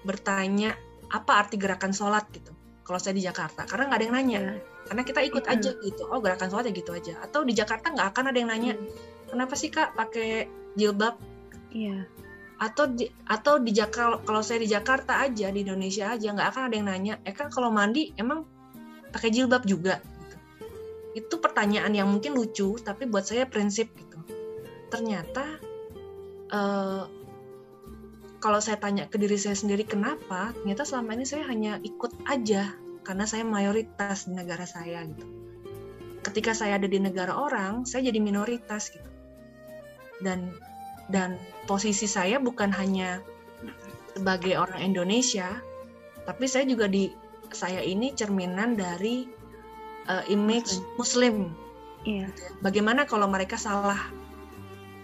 bertanya apa arti gerakan sholat? gitu. Kalau saya di Jakarta karena nggak ada yang nanya. Ya. karena kita ikut aja gitu. Oh gerakan sholat ya gitu aja. Atau di Jakarta nggak akan ada yang nanya hmm. kenapa sih kak pakai jilbab? Iya. Atau di, atau di Jakarta kalau saya di Jakarta aja di Indonesia aja nggak akan ada yang nanya eh kan kalau mandi emang pakai jilbab juga? gitu. itu pertanyaan yang mungkin lucu tapi buat saya prinsip gitu. Ternyata uh, kalau saya tanya ke diri saya sendiri kenapa? Ternyata selama ini saya hanya ikut aja karena saya mayoritas di negara saya gitu. Ketika saya ada di negara orang saya jadi minoritas gitu. Dan dan posisi saya bukan hanya sebagai orang Indonesia tapi saya juga di saya ini cerminan dari uh, image Muslim. Iya. Bagaimana kalau mereka salah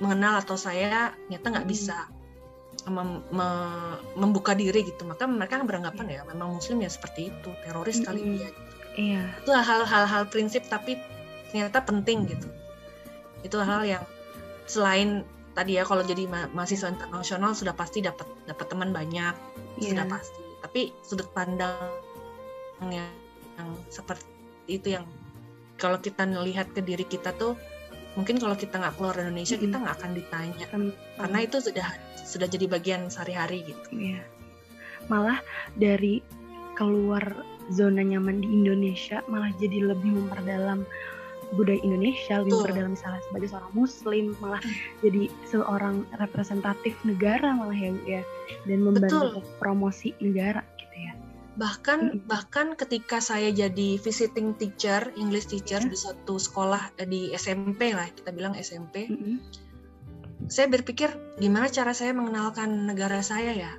mengenal atau saya ternyata nggak bisa mem me membuka diri gitu, maka mereka beranggapan iya. ya memang Muslim ya seperti itu, teroris kali mm dia. Gitu. Iya. Itu hal-hal prinsip tapi ternyata penting gitu. Itu hal yang selain tadi ya kalau jadi ma mahasiswa internasional sudah pasti dapat dapat teman banyak yeah. sudah pasti tapi sudut pandang yang, yang seperti itu yang kalau kita melihat ke diri kita tuh mungkin kalau kita nggak keluar Indonesia mm -hmm. kita nggak akan ditanya kan, karena itu sudah sudah jadi bagian sehari-hari gitu. Iya. Malah dari keluar zona nyaman di Indonesia malah jadi lebih memperdalam budaya Indonesia lebih memperdalam misalnya sebagai seorang muslim malah hmm. jadi seorang representatif negara malah ya ya dan membantu Betul. promosi negara bahkan hmm. bahkan ketika saya jadi visiting teacher English teacher hmm. di satu sekolah eh, di SMP lah kita bilang SMP hmm. saya berpikir gimana cara saya mengenalkan negara saya ya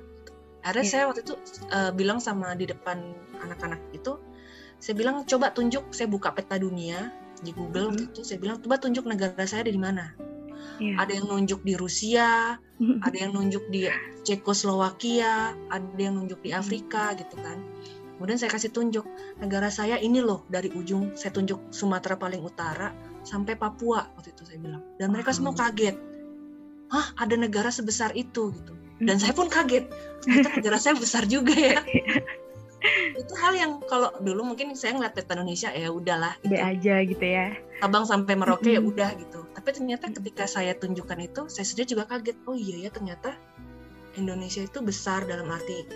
ada yeah. saya waktu itu uh, bilang sama di depan anak-anak itu, saya bilang coba tunjuk, saya buka peta dunia di Google mm -hmm. itu, saya bilang coba tunjuk negara saya ada di mana. Yeah. Ada yang nunjuk di Rusia, ada yang nunjuk di Cekoslowakia, ada yang nunjuk di Afrika gitu kan. Kemudian saya kasih tunjuk negara saya ini loh dari ujung saya tunjuk Sumatera paling utara sampai Papua waktu itu saya bilang. Dan mereka semua kaget. Hah, ada negara sebesar itu gitu dan saya pun kaget ternyata negara saya besar juga ya itu hal yang kalau dulu mungkin saya ngeliat peta Indonesia ya udahlah gitu. aja gitu ya Sabang sampai Merauke ya udah gitu. Tapi ternyata ketika saya tunjukkan itu saya sendiri juga kaget. Oh iya ya ternyata Indonesia itu besar dalam arti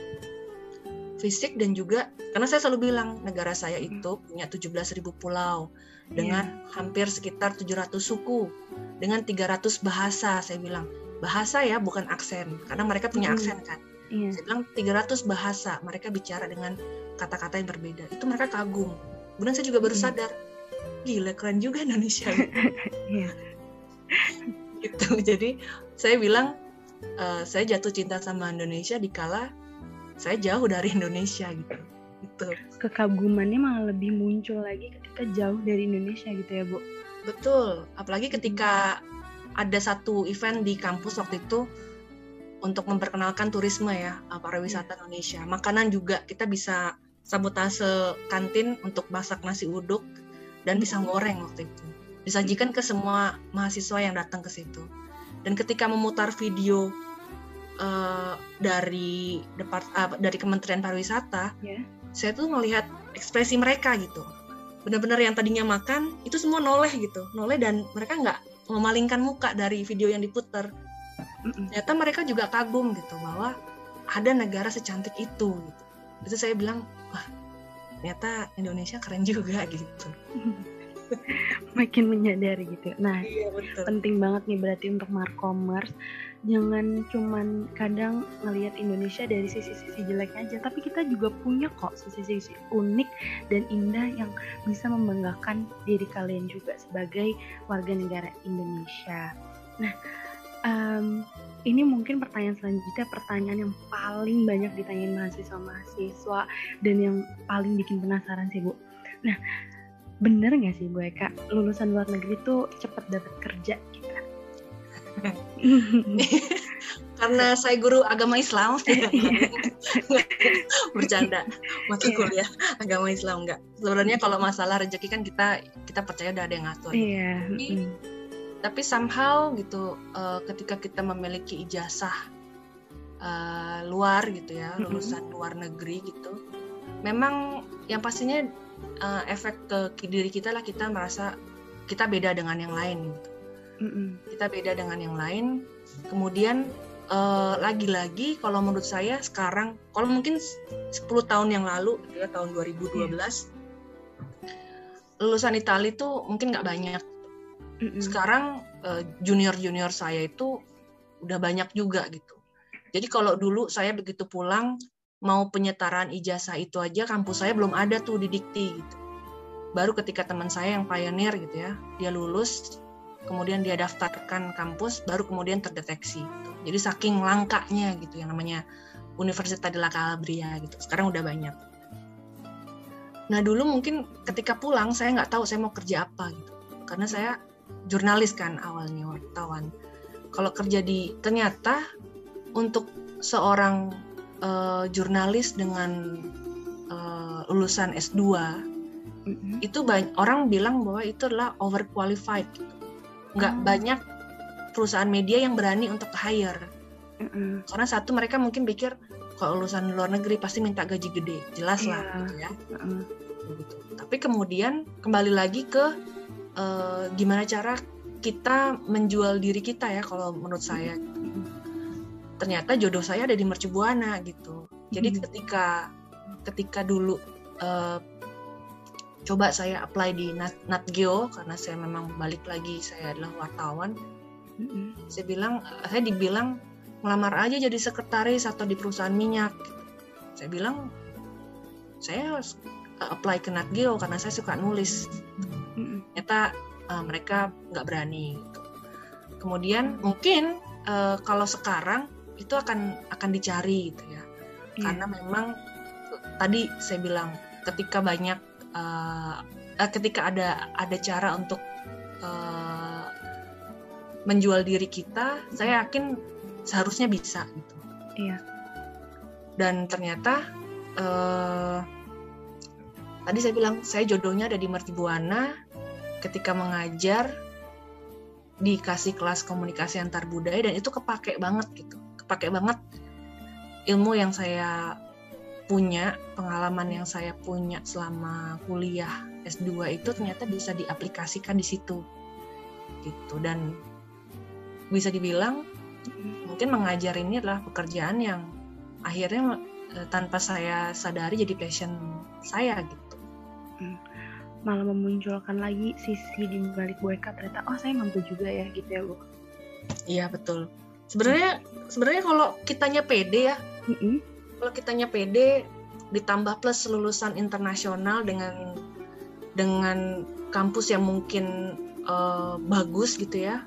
fisik dan juga karena saya selalu bilang negara saya itu punya 17.000 pulau dengan yeah. hampir sekitar 700 suku dengan 300 bahasa saya bilang. Bahasa ya bukan aksen karena mereka punya aksen kan. Iya. saya bilang 300 bahasa mereka bicara dengan kata-kata yang berbeda. Itu mereka kagum. Kemudian saya juga baru sadar gila keren juga Indonesia iya. gitu. Jadi saya bilang uh, saya jatuh cinta sama Indonesia dikala saya jauh dari Indonesia gitu. Itu kekagumannya malah lebih muncul lagi ketika jauh dari Indonesia gitu ya bu? Betul. Apalagi ketika ada satu event di kampus waktu itu untuk memperkenalkan turisme ya uh, pariwisata Indonesia. Makanan juga kita bisa sabotase kantin untuk masak nasi uduk dan pisang goreng waktu itu. Disajikan ke semua mahasiswa yang datang ke situ. Dan ketika memutar video uh, dari depart uh, dari Kementerian Pariwisata, yeah. saya tuh melihat ekspresi mereka gitu. Benar-benar yang tadinya makan itu semua noleh gitu, noleh dan mereka nggak memalingkan muka dari video yang diputar ternyata mereka juga kagum gitu bahwa ada negara secantik itu gitu itu saya bilang ternyata Indonesia keren juga gitu. Makin menyadari gitu. Nah iya, betul. penting banget nih berarti untuk markomers. Jangan cuman kadang ngelihat Indonesia dari sisi-sisi jeleknya aja tapi kita juga punya kok sisi-sisi unik dan indah yang bisa membanggakan diri kalian juga sebagai warga negara Indonesia. Nah um, ini mungkin pertanyaan selanjutnya pertanyaan yang paling banyak ditanyain mahasiswa-mahasiswa dan yang paling bikin penasaran sih Bu. Nah bener nggak sih Bu Eka? Lulusan luar negeri tuh cepet dapat kerja gitu karena saya guru agama Islam. Bercanda. Mata iya. kuliah agama Islam enggak sebenarnya kalau masalah rezeki kan kita kita percaya udah ada yang ngatur. Yeah. tapi, tapi somehow gitu uh, ketika kita memiliki ijazah uh, luar gitu ya lulusan luar negeri gitu memang yang pastinya uh, efek ke diri kita lah kita merasa kita beda dengan yang lain gitu Mm-mm. Kita beda dengan yang lain. Kemudian uh, lagi-lagi kalau menurut saya sekarang kalau mungkin 10 tahun yang lalu gitu ya tahun 2012 yeah. lulusan Italia itu mungkin nggak banyak. Mm-mm. Sekarang uh, junior-junior saya itu udah banyak juga gitu. Jadi kalau dulu saya begitu pulang mau penyetaraan ijazah itu aja kampus saya belum ada tuh di Dikti gitu. Baru ketika teman saya yang pioneer gitu ya, dia lulus kemudian dia daftarkan kampus, baru kemudian terdeteksi. Gitu. Jadi saking langkanya gitu yang namanya Universitas de la Calabria gitu. Sekarang udah banyak. Nah dulu mungkin ketika pulang saya nggak tahu saya mau kerja apa gitu, karena saya jurnalis kan awalnya wartawan. Kalau kerja di ternyata untuk seorang uh, jurnalis dengan uh, lulusan S2 mm-hmm. itu banyak orang bilang bahwa itu adalah overqualified gitu nggak hmm. banyak perusahaan media yang berani untuk hire hmm. karena satu mereka mungkin pikir kalau lulusan luar negeri pasti minta gaji gede jelas yeah. lah iya. gitu ya hmm. tapi kemudian kembali lagi ke uh, gimana cara kita menjual diri kita ya kalau menurut saya. Ternyata jodoh saya ada di mercubuana gitu. Jadi hmm. ketika ketika dulu uh, coba saya apply di Nat, Natgeo karena saya memang balik lagi saya adalah wartawan. Hmm. saya bilang saya dibilang melamar aja jadi sekretaris atau di perusahaan minyak. Saya bilang saya apply ke Natgeo karena saya suka nulis hmm. ternyata uh, mereka nggak berani gitu. kemudian mungkin uh, kalau sekarang itu akan akan dicari gitu ya yeah. karena memang tadi saya bilang ketika banyak uh, ketika ada ada cara untuk uh, menjual diri kita saya yakin seharusnya bisa gitu iya dan ternyata uh, tadi saya bilang saya jodohnya ada di Mertibuana ketika mengajar dikasih kelas komunikasi antar budaya dan itu kepake banget gitu kepake banget ilmu yang saya punya, pengalaman yang saya punya selama kuliah S2 itu ternyata bisa diaplikasikan di situ. Gitu dan bisa dibilang mungkin mengajar ini adalah pekerjaan yang akhirnya e, tanpa saya sadari jadi passion saya gitu. Hmm. Malah memunculkan lagi sisi di balik WK ternyata oh saya mampu juga ya gitu ya Bu. Iya betul. Sebenarnya sebenarnya kalau kitanya pede ya, mm-hmm. kalau kitanya pede ditambah plus lulusan internasional dengan dengan kampus yang mungkin uh, bagus gitu ya,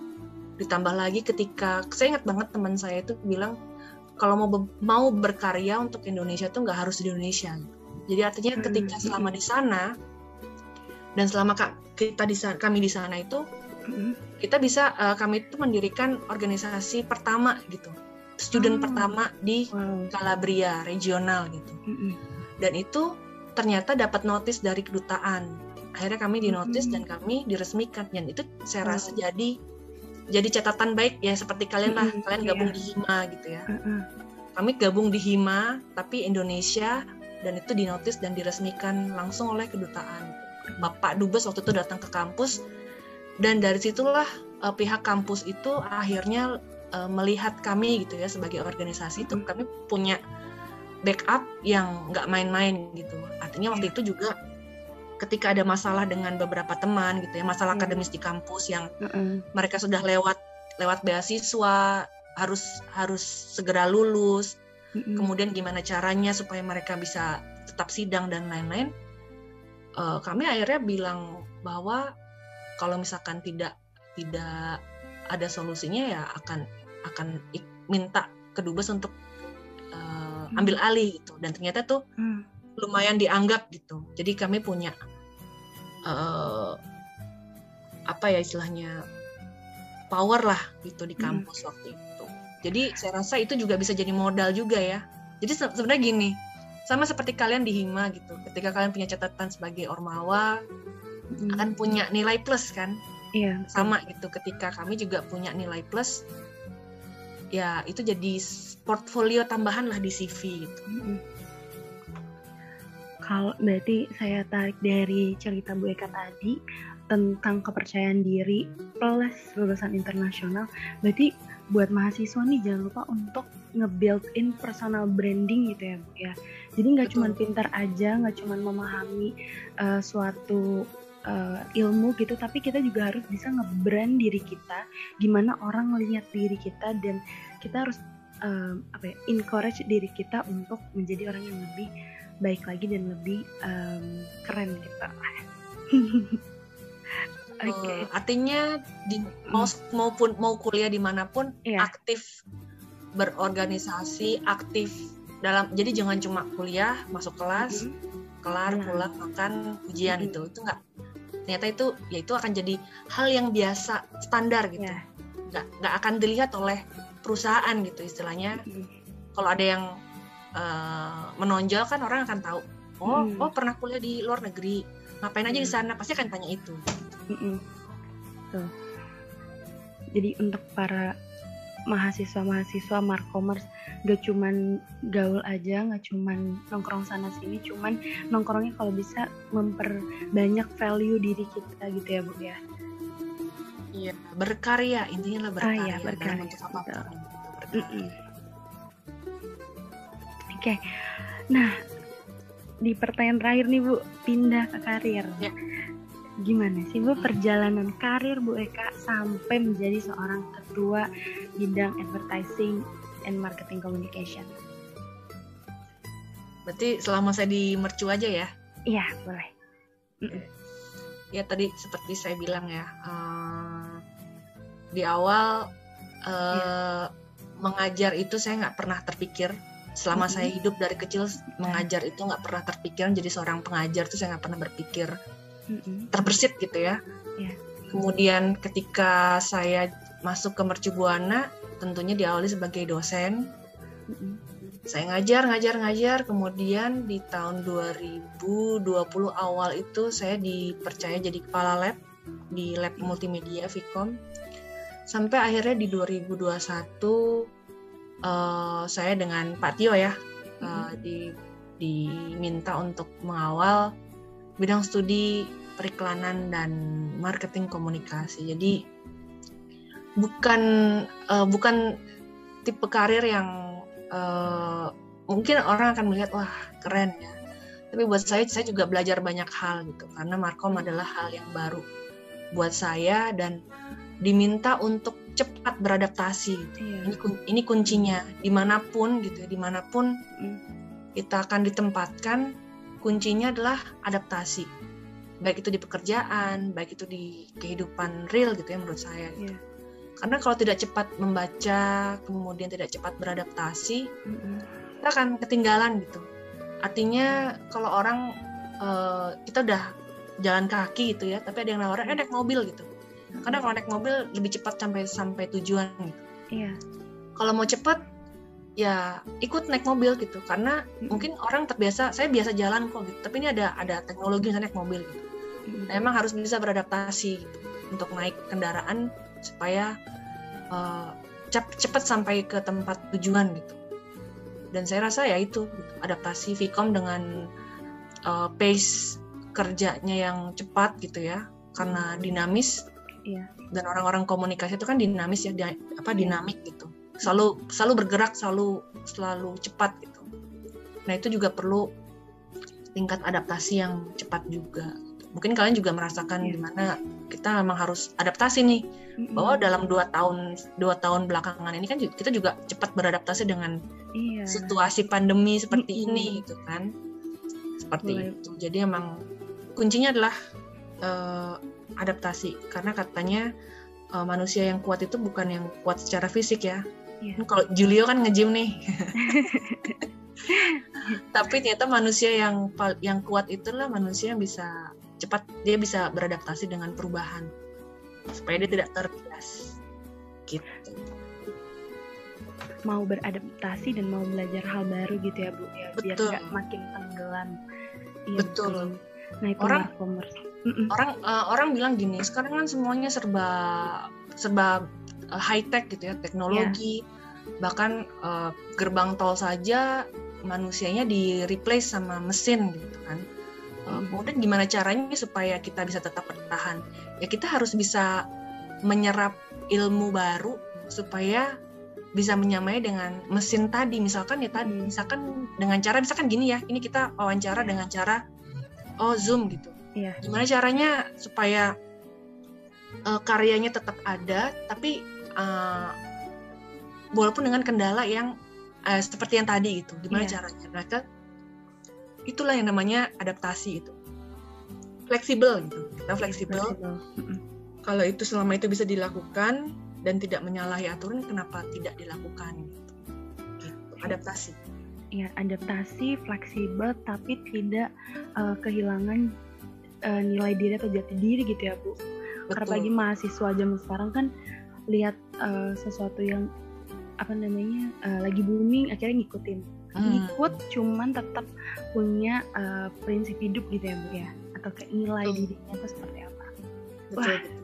ditambah lagi ketika saya ingat banget teman saya itu bilang kalau mau mau berkarya untuk Indonesia tuh nggak harus di Indonesia. Jadi artinya ketika selama di sana dan selama kita di sana, kami di sana itu kita bisa uh, kami itu mendirikan organisasi pertama gitu. Student oh. pertama di wow. Calabria regional gitu. Dan itu ternyata dapat notis dari kedutaan. Akhirnya kami dinotis dan kami diresmikan. Dan itu saya rasa jadi jadi catatan baik ya seperti kalian lah. Kalian gabung yeah. di Hima gitu ya. Kami gabung di Hima tapi Indonesia dan itu dinotis dan diresmikan langsung oleh kedutaan Bapak Dubes waktu itu datang ke kampus dan dari situlah uh, pihak kampus itu akhirnya uh, melihat kami gitu ya sebagai organisasi itu kami punya backup yang nggak main-main gitu artinya waktu itu juga ketika ada masalah dengan beberapa teman gitu ya masalah yeah. akademis di kampus yang -hmm. mereka sudah lewat lewat beasiswa harus harus segera lulus mm -hmm. kemudian gimana caranya supaya mereka bisa tetap sidang dan lain-lain uh, kami akhirnya bilang bahwa kalau misalkan tidak tidak ada solusinya ya akan akan minta ke dubes untuk uh, ambil alih gitu dan ternyata tuh hmm. lumayan dianggap gitu jadi kami punya uh, apa ya istilahnya power lah gitu di hmm. kampus hmm. waktu itu jadi saya rasa itu juga bisa jadi modal juga ya. Jadi sebenarnya gini sama seperti kalian di Hima gitu. Ketika kalian punya catatan sebagai ormawa hmm. akan punya nilai plus kan? Iya sama gitu ketika kami juga punya nilai plus ya itu jadi portfolio tambahan lah di CV gitu. Hmm. kalau berarti saya tarik dari cerita Bu Eka tadi tentang kepercayaan diri plus lulusan internasional. Berarti buat mahasiswa nih jangan lupa untuk nge-build in personal branding gitu ya Bu ya jadi nggak cuma pintar aja nggak cuma memahami uh, suatu uh, ilmu gitu tapi kita juga harus bisa nge-brand diri kita gimana orang melihat diri kita dan kita harus um, apa ya encourage diri kita untuk menjadi orang yang lebih baik lagi dan lebih um, keren gitu. Okay. Uh, artinya di mau hmm. maupun mau kuliah di mana pun yeah. aktif berorganisasi, aktif dalam jadi jangan cuma kuliah masuk kelas, mm -hmm. kelar pulang makan ujian mm -hmm. itu itu enggak ternyata itu ya itu akan jadi hal yang biasa standar gitu yeah. nggak nggak akan dilihat oleh perusahaan gitu istilahnya mm. kalau ada yang uh, menonjol kan orang akan tahu oh mm. oh pernah kuliah di luar negeri ngapain aja mm. di sana pasti akan tanya itu mm Tuh. jadi untuk para mahasiswa-mahasiswa markomers gak cuman gaul aja gak cuman nongkrong sana sini cuman nongkrongnya kalau bisa memperbanyak value diri kita gitu ya bu ya Iya, berkarya intinya lah Ah, berkarya, iya, berkarya, betul. Berkarya. Mm-mm. Oke, nah di pertanyaan terakhir nih Bu, pindah ke karir. Ya. Gimana sih Bu perjalanan karir Bu Eka sampai menjadi seorang ketua bidang advertising and marketing communication? Berarti selama saya di mercu aja ya. Iya, boleh. Ya tadi seperti saya bilang ya, eh, di awal eh, mengajar itu saya nggak pernah terpikir. Selama Mhm. saya hidup dari kecil mengajar itu nggak pernah terpikir. Jadi seorang pengajar itu saya nggak pernah berpikir Terbersit gitu ya. Iya. Kemudian ketika saya masuk ke Mercu Buana, tentunya diawali sebagai dosen. Saya ngajar, ngajar, ngajar. Kemudian di tahun 2020 awal itu saya dipercaya jadi kepala lab di lab multimedia Vicom. Sampai akhirnya di 2021 eh, saya dengan Pak Tio ya eh, di diminta untuk mengawal bidang studi periklanan dan marketing komunikasi. Jadi bukan eh, bukan tipe karir yang eh, mungkin orang akan melihat wah keren ya. Tapi buat saya saya juga belajar banyak hal gitu karena markom adalah hal yang baru buat saya dan diminta untuk cepat beradaptasi. Iya. Ini kun- ini kuncinya di mana pun gitu ya di mana pun Mm. kita akan ditempatkan kuncinya adalah adaptasi baik itu di pekerjaan baik itu di kehidupan real gitu ya menurut saya gitu. Iya. karena kalau tidak cepat membaca kemudian tidak cepat beradaptasi Mm-mm. kita akan ketinggalan gitu artinya kalau orang eh, kita udah jalan kaki gitu ya tapi ada yang nawarin eh naik mobil gitu karena kalau naik mobil lebih cepat sampai sampai tujuan gitu Iya. kalau mau cepat ya ikut naik mobil gitu. Karena Mm-mm. mungkin orang terbiasa saya biasa jalan kok gitu. Tapi ini ada ada teknologi misalnya naik mobil gitu. Mm-mm. nah, emang harus bisa beradaptasi gitu, untuk naik kendaraan supaya cep- cepat sampai ke tempat tujuan gitu. Dan saya rasa ya itu gitu, adaptasi Vcom dengan eh, pace kerjanya yang cepat gitu ya. Karena dinamis Iya. dan orang-orang komunikasi itu kan dinamis ya dia- apa dinamik gitu selalu selalu bergerak selalu selalu cepat gitu nah itu juga perlu tingkat adaptasi yang cepat juga mungkin kalian juga merasakan Iya. gimana kita memang harus adaptasi nih Mm-mm. bahwa dalam dua tahun dua tahun belakangan ini kan kita juga cepat beradaptasi dengan Iya. situasi pandemi seperti Mm-mm. ini gitu kan seperti Boleh. itu jadi emang kuncinya adalah eh, adaptasi karena katanya eh, manusia yang kuat itu bukan yang kuat secara fisik ya Iya. Kan kalau Julio kan nge-gym nih tapi ternyata manusia yang yang kuat itulah manusia yang bisa cepat dia bisa beradaptasi dengan perubahan supaya dia tidak terbias gitu mau beradaptasi dan mau belajar hal baru gitu ya bu ya biar Betul. nggak makin tenggelam Iya, Betul. nah itu Orang- Mm-mm. orang eh, orang bilang gini sekarang kan semuanya serba serba high tech gitu ya teknologi. Bahkan eh, gerbang tol saja manusianya di replace sama mesin gitu kan. Mhm. kemudian gimana caranya supaya kita bisa tetap bertahan? Ya kita harus bisa menyerap ilmu baru supaya bisa menyamai dengan mesin tadi. Misalkan ya tadi misalkan dengan cara misalkan gini ya ini kita wawancara dengan cara oh zoom gitu. Iya. gimana caranya supaya eh, karyanya tetap ada tapi eh, walaupun dengan kendala yang eh, seperti yang tadi gitu gimana Iya. caranya mereka itulah yang namanya adaptasi itu fleksibel gitu kita fleksibel Fleksibel. Kalau itu selama itu bisa dilakukan dan tidak menyalahi aturan kenapa tidak dilakukan gitu, gitu. adaptasi ya adaptasi fleksibel tapi tidak eh, kehilangan eh, nilai diri atau jati diri gitu ya bu karena bagi mahasiswa zaman sekarang kan lihat eh, sesuatu yang apa namanya eh, lagi booming akhirnya ngikutin Hmm, ngikut cuman tetap punya eh, prinsip hidup gitu ya bu ya atau kayak nilai Betul. dirinya itu seperti apa betul, Wah. betul.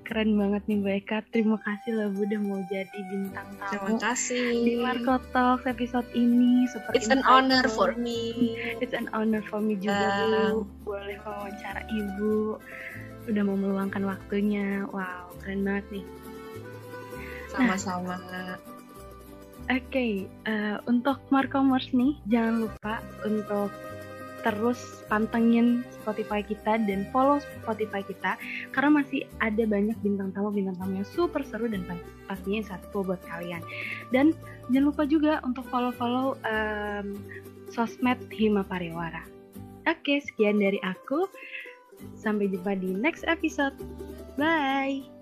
keren banget nih Bu Eka terima kasih loh Bu udah mau jadi bintang terima tamu kasih di Marco Talks episode ini super it's an honor for me It's an honor for me juga Ya. Bu boleh wawancara Ibu. udah mau meluangkan waktunya. Wow, keren banget nih. Sama-sama. Oke, okay, uh, untuk Markomers nih, jangan lupa untuk terus pantengin Spotify kita dan follow Spotify kita karena masih ada banyak bintang tamu bintang tamu yang super seru dan pastinya satu buat kalian. Dan jangan lupa juga untuk follow-follow um, sosmed Hima Pariwara. Oke, sekian dari aku. Sampai jumpa di next episode. Bye.